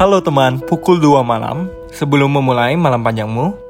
Halo teman, pukul 2 malam. Sebelum memulai malam panjangmu,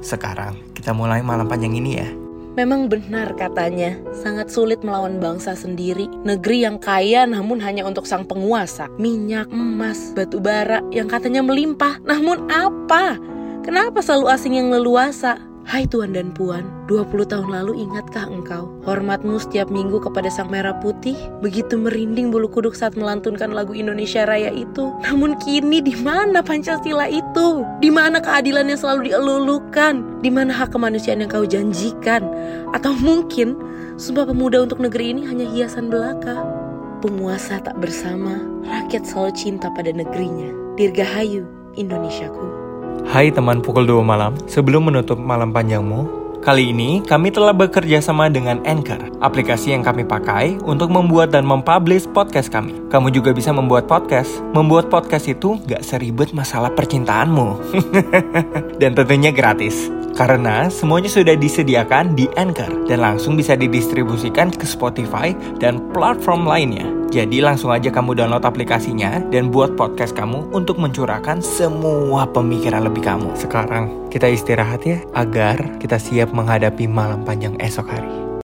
Sekarang kita mulai malam panjang ini ya. Memang benar katanya, sangat sulit melawan bangsa sendiri. Negeri yang kaya namun hanya untuk sang penguasa. Minyak, emas, batu bara yang katanya melimpah. Namun apa? Kenapa selalu asing yang leluasa? Hai Tuan dan Puan, 20 tahun lalu ingatkah engkau hormatmu setiap minggu kepada Sang Merah Putih? Begitu merinding bulu kuduk saat melantunkan lagu Indonesia Raya itu. Namun kini di mana Pancasila itu? Di mana keadilan yang selalu dielulukan? Di mana hak kemanusiaan yang kau janjikan? Atau mungkin Sumpah Pemuda untuk negeri ini hanya hiasan belaka? Penguasa tak bersama, rakyat selalu cinta pada negerinya. Dirgahayu, Indonesiaku. Hai teman pukul 2 malam, sebelum menutup malam panjangmu, kali ini kami telah bekerja sama dengan Anchor, aplikasi yang kami pakai untuk membuat dan mempublish podcast kami. Kamu juga bisa membuat podcast. Membuat podcast itu gak seribet masalah percintaanmu. dan tentunya gratis. Karena semuanya sudah disediakan di Anchor dan langsung bisa didistribusikan ke Spotify dan platform lainnya. Jadi langsung aja kamu download aplikasinya dan buat podcast kamu untuk mencurahkan semua pemikiran lebih kamu. Sekarang kita istirahat ya agar kita siap menghadapi malam panjang esok hari.